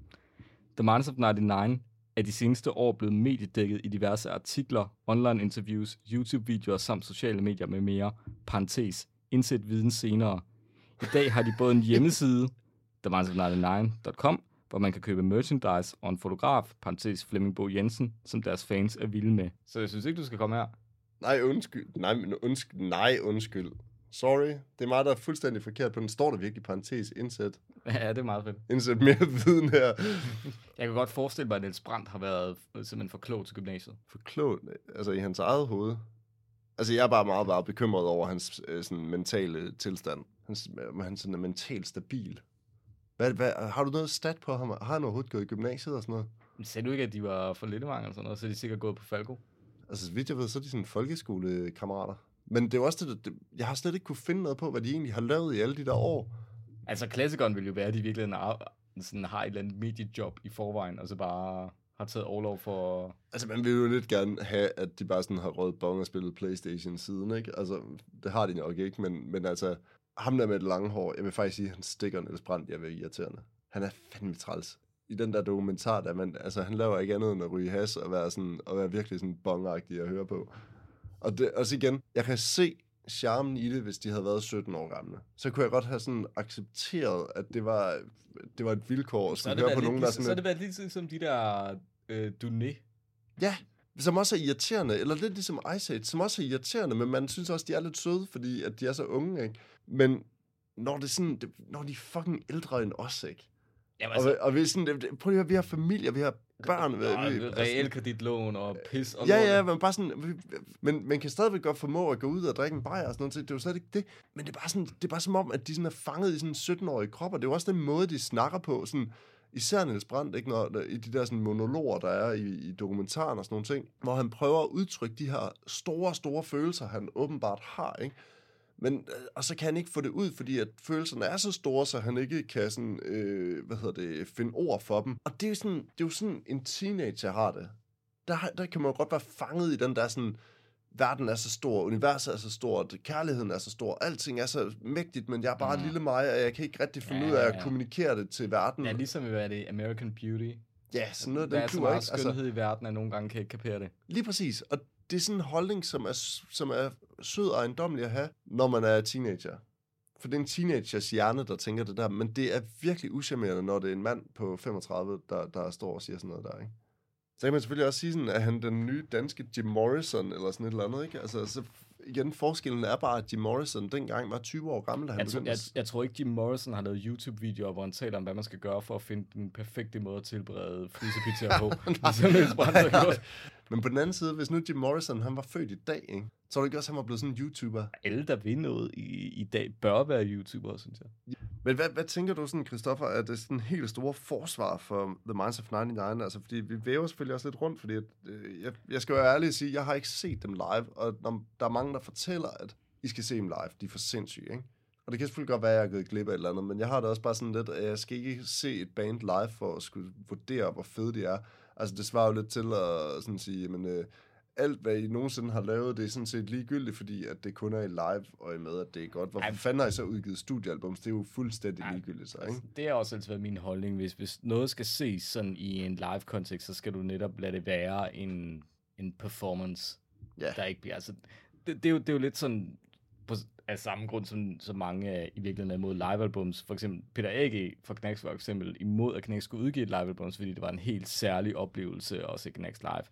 The Minds of 99 er de seneste år blevet mediedækket i diverse artikler, online interviews, YouTube-videoer samt sociale medier med mere. Parentes. Indsæt viden senere. I dag har de både en hjemmeside, themindsofnightynine.com, hvor man kan købe merchandise og en fotograf, parentes Flemming Bo Jensen, som deres fans er vilde med. Så jeg synes ikke, du skal komme her. Nej, undskyld. Nej, men undskyld. Nej, undskyld. Sorry. Det er mig, der er fuldstændig forkert på den. Står der virkelig parentes indsæt? Ja, det er meget fedt. Indsæt mere viden her. Jeg kan godt forestille mig, at Niels Brandt har været simpelthen for klog til gymnasiet. For klogt. Altså i hans eget hoved. Altså jeg er bare meget, meget bekymret over hans øh, sådan, mentale tilstand. Hans, øh, han sådan er mentalt stabil. Hvad, hvad, har du noget stat på ham? Har han overhovedet gået i gymnasiet og sådan noget? Men sagde du ikke, at de var for lidt mange eller sådan noget, så er de sikkert gået på Falco? Altså, så vidt jeg ved, så er de sådan folkeskolekammerater. Men det er jo også det, det, jeg har slet ikke kunne finde noget på, hvad de egentlig har lavet i alle de der år. Altså, klassikeren vil jo være, at de virkelig sådan, har et eller andet mediejob i forvejen, og så bare har taget overlov for... Altså, man vil jo lidt gerne have, at de bare sådan har rødt bong og spillet Playstation siden, ikke? Altså, det har de nok ikke, men, men altså, ham der med det lange hår, jeg vil faktisk sige, at han stikker Niels Brandt, jeg vil irriterende. Han er fandme træls. I den der dokumentar, der man, altså, han laver ikke andet end at ryge has og være, sådan, og være virkelig sådan bongagtig at høre på. Og det, også igen, jeg kan se charmen i det, hvis de havde været 17 år gamle. Så kunne jeg godt have sådan accepteret, at det var, det var et vilkår at skulle høre på nogen, der sådan... Så er det været lidt som de der øh, Duné. Ja, som også er irriterende, eller lidt ligesom Ice Age, som også er irriterende, men man synes også, de er lidt søde, fordi at de er så unge, ikke? Men når, det er sådan, det, når de er fucking ældre end os, ikke? Jamen, altså, og, og vi, er sådan, prøv at høre, vi har familie, vi har børn. Ja, vi, altså- realkreditlån og pis. Og ja, ja, men bare sådan, men man kan stadigvæk godt formå at gå ud og drikke en bajer og sådan noget, det er jo slet ikke det. Men det er bare, sådan, det er bare som om, at de sådan er fanget i sådan 17-årige krop, og det er jo også den måde, de snakker på, sådan, især Niels Brandt, ikke, når, i de der sådan monologer, der er i, i dokumentaren og sådan nogle ting, hvor han prøver at udtrykke de her store, store følelser, han åbenbart har, ikke? Men, øh, og så kan han ikke få det ud, fordi at følelserne er så store, så han ikke kan sådan, øh, hvad hedder det, finde ord for dem. Og det er jo sådan, det er jo sådan en teenager har det. Der, der kan man jo godt være fanget i den der sådan, verden er så stor, universet er så stort, kærligheden er så stor, alting er så mægtigt, men jeg er bare mm. lille mig, og jeg kan ikke rigtig finde ja, ud af at kommunikere det til verden. Ja, ligesom i det American Beauty. Ja, sådan noget, der er så meget ikke? skønhed altså, i verden, at nogle gange kan ikke kapere det. Lige præcis, og det er sådan en holdning, som er, som er sød og ejendommelig at have, når man er teenager. For det er en teenagers hjerne, der tænker det der, men det er virkelig uschammerende, når det er en mand på 35, der, der står og siger sådan noget der, ikke? Så kan man selvfølgelig også sige sådan, at han den nye danske Jim Morrison, eller sådan et eller andet, ikke? Altså, så igen, forskellen er bare, at Jim Morrison dengang var 20 år gammel, da han jeg, begyndte. Jeg, jeg tror ikke, Jim Morrison har lavet YouTube-videoer, hvor han taler om, hvad man skal gøre for at finde den perfekte måde at tilberede frysepizza på. nej, Men på den anden side, hvis nu Jim Morrison, han var født i dag, ikke? så er det ikke også, at han var blevet sådan en YouTuber? Alle, der vil noget i, i dag, bør være YouTuber, synes jeg. Men hvad, hvad tænker du sådan, Christoffer, er det sådan en helt store forsvar for The Minds of 99? Altså, fordi vi væver selvfølgelig også lidt rundt, fordi at, øh, jeg, jeg skal jo ærligt sige, jeg har ikke set dem live, og når der er mange, der fortæller, at I skal se dem live, de er for sindssyge, ikke? Og det kan selvfølgelig godt være, at jeg har gået glip af et eller andet, men jeg har det også bare sådan lidt, at jeg skal ikke se et band live for at skulle vurdere, hvor fede de er. Altså, det svarer jo lidt til at sådan sige, men øh, alt, hvad I nogensinde har lavet, det er sådan set ligegyldigt, fordi at det kun er i live og i med, at det er godt. Hvorfor fanden har I så udgivet studiealbums? Det er jo fuldstændig Ej, ligegyldigt, så, ikke? Altså, det er også altid været min holdning. Hvis, hvis noget skal ses sådan i en live-kontekst, så skal du netop lade det være en, en performance, ja. der ikke bliver... Altså, det, det, er jo, det er jo lidt sådan på, af samme grund, som, som mange er i virkeligheden er imod livealbums. For eksempel Peter A.G. fra Knacks var for eksempel imod, at Knacks skulle udgive et livealbum, fordi det var en helt særlig oplevelse også i Knacks Live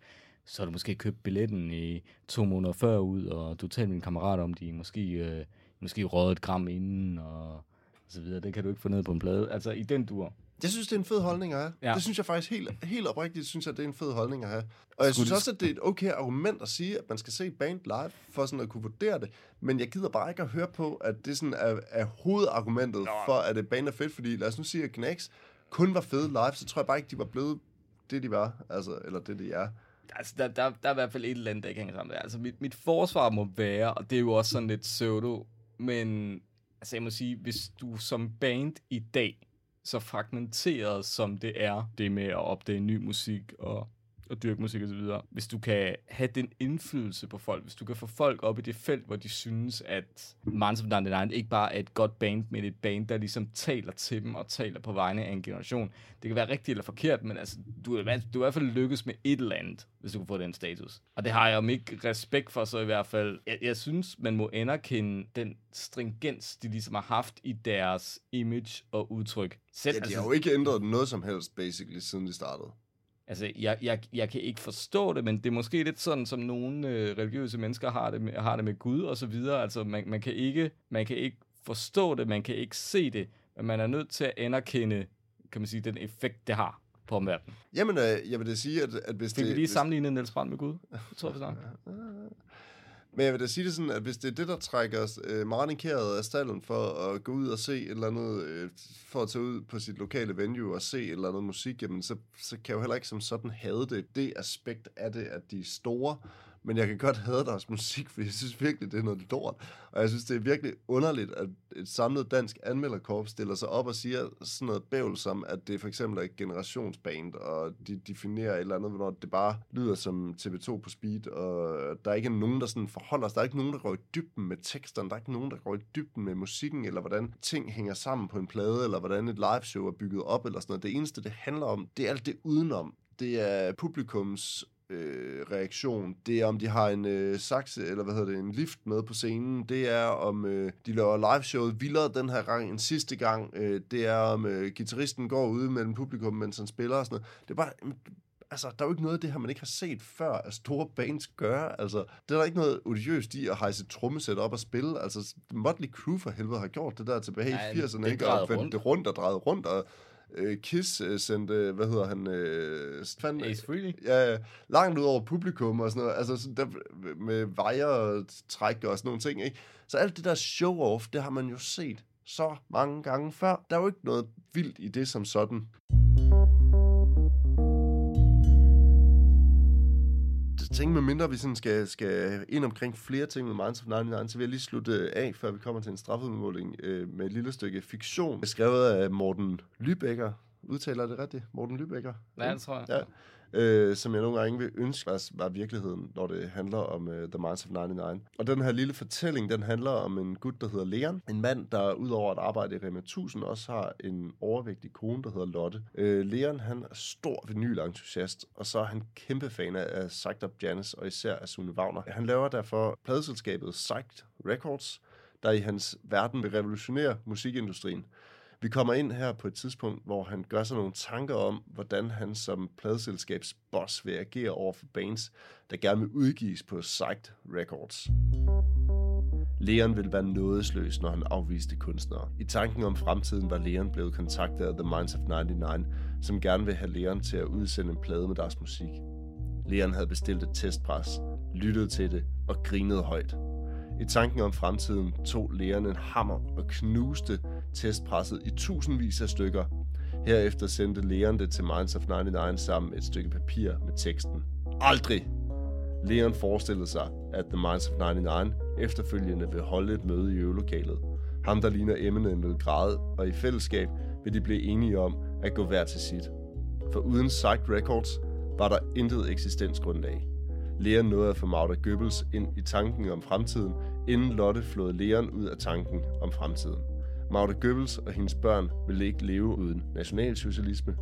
så har du måske købt billetten i to måneder før ud, og du talte med din kammerat om, de måske, øh, måske røget et gram inden, og, så videre. Det kan du ikke få ned på en plade. Altså i den dur. Jeg synes, det er en fed holdning at have. Ja. Det synes jeg faktisk helt, helt oprigtigt, synes jeg, det er en fed holdning at have. Og jeg synes også, at det er et okay argument at sige, at man skal se band live, for sådan at kunne vurdere det. Men jeg gider bare ikke at høre på, at det sådan er, er hovedargumentet Nå. for, at et band er fedt. Fordi lad os nu sige, at Knacks kun var fede live, så tror jeg bare ikke, de var blevet det, de var. Altså, eller det, de er. Altså, der, der, der er i hvert fald et eller andet, der ikke hænger sammen. Altså, mit, mit forsvar må være, og det er jo også sådan lidt pseudo, men altså, jeg må sige, hvis du som band i dag, så fragmenteret som det er, det med at opdage ny musik og og dyrke musik og så videre. Hvis du kan have den indflydelse på folk, hvis du kan få folk op i det felt, hvor de synes, at Minds of 99 ikke bare er et godt band, men et band, der ligesom taler til dem og taler på vegne af en generation. Det kan være rigtigt eller forkert, men altså, du, er, du er i hvert fald lykkes med et eller andet, hvis du kan få den status. Og det har jeg om ikke respekt for, så i hvert fald, jeg, jeg synes, man må anerkende den stringens, de ligesom har haft i deres image og udtryk. Selv, ja, de altså, har jo ikke ændret noget som helst, basically, siden de startede. Altså, jeg, jeg, jeg kan ikke forstå det, men det er måske lidt sådan, som nogle øh, religiøse mennesker har det, med, har det med Gud og så videre. Altså, man, man, kan ikke, man kan ikke forstå det, man kan ikke se det, men man er nødt til at anerkende, kan man sige, den effekt, det har på omverdenen. Jamen, øh, jeg vil da sige, at, at hvis Fik det... vi lige sammenlignet Niels Brandt med Gud? Det tror jeg, vi Men jeg vil da sige det sådan, at hvis det er det, der trækker os øh, manikeret af stallen for at gå ud og se et eller andet, øh, for at tage ud på sit lokale venue og se et eller andet musik, jamen så, så kan jeg jo heller ikke som sådan have det. Det aspekt af det, at de er store, men jeg kan godt have deres musik, for jeg synes virkelig, det er noget lort. Og jeg synes, det er virkelig underligt, at et samlet dansk anmelderkorps stiller sig op og siger sådan noget bævl som, at det for eksempel er et generationsband, og de definerer et eller andet, hvor det bare lyder som TV2 på speed, og der er ikke nogen, der sådan forholder sig. Der er ikke nogen, der går i dybden med teksterne, der er ikke nogen, der går i dybden med musikken, eller hvordan ting hænger sammen på en plade, eller hvordan et liveshow er bygget op, eller sådan noget. Det eneste, det handler om, det er alt det udenom. Det er publikums øh, reaktion. Det er, om de har en øh, sakse, eller hvad hedder det, en lift med på scenen. Det er, om øh, de laver liveshowet vildere den her gang end sidste gang. Øh, det er, om øh, gitarristen går ude mellem publikum, mens han spiller og sådan noget. Det er bare... Altså, der er jo ikke noget af det her, man ikke har set før, at store bands gør. Altså, det er der ikke noget odiøst i at hejse trommesæt op og spille. Altså, Motley Crue for helvede har gjort det der tilbage i 80'erne, ikke? Og fandt det rundt og drejet rundt, og øh, Kiss øh, sendte, hvad hedder han? Øh, fandt, Ace Frehley? Ja, langt ud over publikum og sådan noget. Altså sådan der, med vejer og træk og sådan nogle ting, ikke? Så alt det der show-off, det har man jo set så mange gange før. Der er jo ikke noget vildt i det som sådan. Tænke, med mindre vi sådan skal, skal ind omkring flere ting med Minds of 99, så vil jeg lige slutte af, før vi kommer til en straffeudmåling, øh, med et lille stykke fiktion, skrevet af Morten Lybækker. Udtaler det rigtigt? Morten Lybækker? Ja, det tror jeg. Ja øh, som jeg nogle gange vil ønske var, var virkeligheden, når det handler om øh, The Minds of 99. Og den her lille fortælling, den handler om en gut, der hedder Leon. En mand, der udover at arbejde i Rema 1000, også har en overvægtig kone, der hedder Lotte. Øh, Leon, han er stor vinylentusiast, og så er han kæmpe fan af Psyched Up Janis, og især af Sune Wagner. Han laver derfor pladeselskabet Psyched Records, der i hans verden vil revolutionere musikindustrien. Vi kommer ind her på et tidspunkt, hvor han gør sig nogle tanker om, hvordan han som pladselskabsboss vil agere over for bands, der gerne vil udgives på Psyched Records. Leon ville være nådesløs, når han afviste kunstnere. I tanken om fremtiden var Leon blevet kontaktet af The Minds of 99, som gerne vil have Leon til at udsende en plade med deres musik. Leon havde bestilt et testpres, lyttet til det og grinede højt. I tanken om fremtiden tog Leon en hammer og knuste testpresset i tusindvis af stykker. Herefter sendte Leon det til Minds of 99 sammen med et stykke papir med teksten. Aldrig! Leon forestillede sig, at The Minds of 99 efterfølgende vil holde et møde i øvelokalet. Ham, der ligner Eminem, vil græde, og i fællesskab vil de blive enige om at gå hver til sit. For uden Psych Records var der intet eksistensgrundlag. Leon nåede at få Magda Goebbels ind i tanken om fremtiden, inden Lotte flåede Leon ud af tanken om fremtiden. Magda Goebbels og hendes børn vil ikke leve uden nationalsocialisme.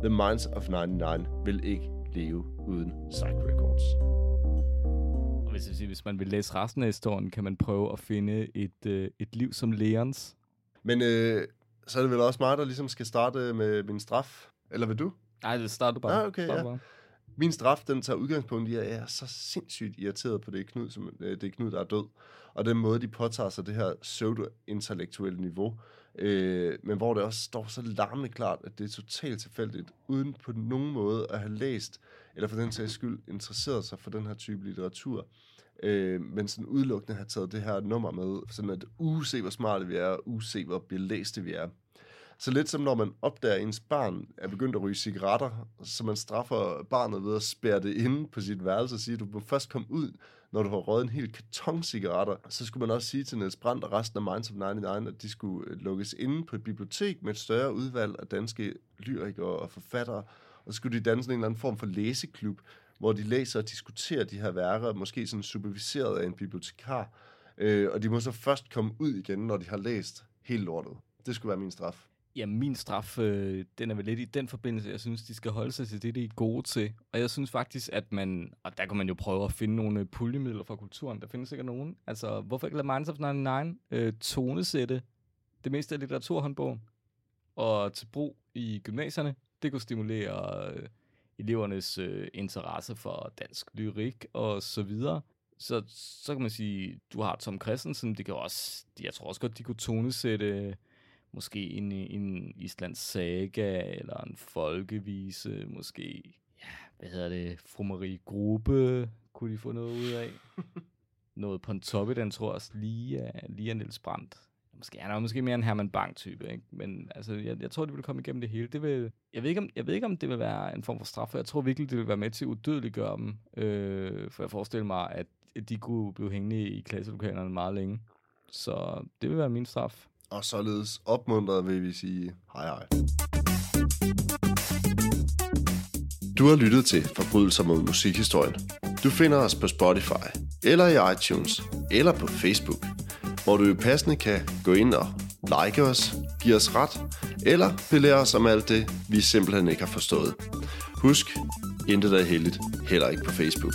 The Minds of 99 vil ikke leve uden Psych Records. Og hvis, jeg siger, hvis man vil læse resten af historien, kan man prøve at finde et, øh, et liv som Leons. Men øh, så er det vel også mig, der ligesom skal starte med min straf. Eller vil du? Nej, det starter bare. Ah, okay, ja. bare. Min straf, den tager udgangspunkt i, at jeg er så sindssygt irriteret på det Knud, som, øh, det Knud, der er død. Og den måde, de påtager sig det her pseudo-intellektuelle niveau, øh, men hvor det også står så larmende klart, at det er totalt tilfældigt, uden på nogen måde at have læst, eller for den sags skyld interesseret sig for den her type litteratur. Øh, men sådan udelukkende har taget det her nummer med, sådan at uh, use hvor smarte vi er, uh, use hvor belæste vi er. Så lidt som når man opdager, at ens barn er begyndt at ryge cigaretter, så man straffer barnet ved at spærre det inde på sit værelse og sige, at du må først komme ud, når du har røget en hel karton cigaretter. Så skulle man også sige til Niels Brandt og resten af Minds of 99, at de skulle øh, lukkes inde på et bibliotek med et større udvalg af danske lyrikere og forfattere, og så skulle de danne sådan en eller anden form for læseklub, hvor de læser og diskuterer de her værker, måske sådan superviseret af en bibliotekar, øh, og de må så først komme ud igen, når de har læst helt lortet. Det skulle være min straf. Ja, min straf, øh, den er vel lidt i den forbindelse. Jeg synes, de skal holde sig til det, de er gode til. Og jeg synes faktisk, at man, og der kan man jo prøve at finde nogle øh, puljemidler fra kulturen. Der findes sikkert nogen. Altså, hvorfor ikke lade Minds of 99 øh, tonesætte det meste af litteraturhåndbogen og til brug i gymnasierne? Det kunne stimulere øh, elevernes øh, interesse for dansk lyrik og så videre. Så, så kan man sige, du har Tom Christensen, det kan også, jeg tror også godt, de kunne tonesætte måske en, en Islands saga, eller en folkevise, måske, ja, hvad hedder det, Fru Marie Gruppe, kunne de få noget ud af. noget Pontoppidan, tror jeg også, lige af, lige af Niels Brandt. Måske, han er måske mere en Herman Bang-type, ikke? Men altså, jeg, jeg tror, det vil komme igennem det hele. Det vil, jeg, ved ikke, om, jeg ved ikke, om det vil være en form for straf, for jeg tror virkelig, det vil være med til at udødeliggøre dem. Øh, for jeg forestiller mig, at de kunne blive hængende i klasselokalerne meget længe. Så det vil være min straf. Og således opmuntret vil vi sige hej hej. Du har lyttet til Forbrydelser mod musikhistorien. Du finder os på Spotify, eller i iTunes, eller på Facebook, hvor du passende kan gå ind og like os, give os ret, eller belære os om alt det, vi simpelthen ikke har forstået. Husk, intet er heldigt, heller ikke på Facebook.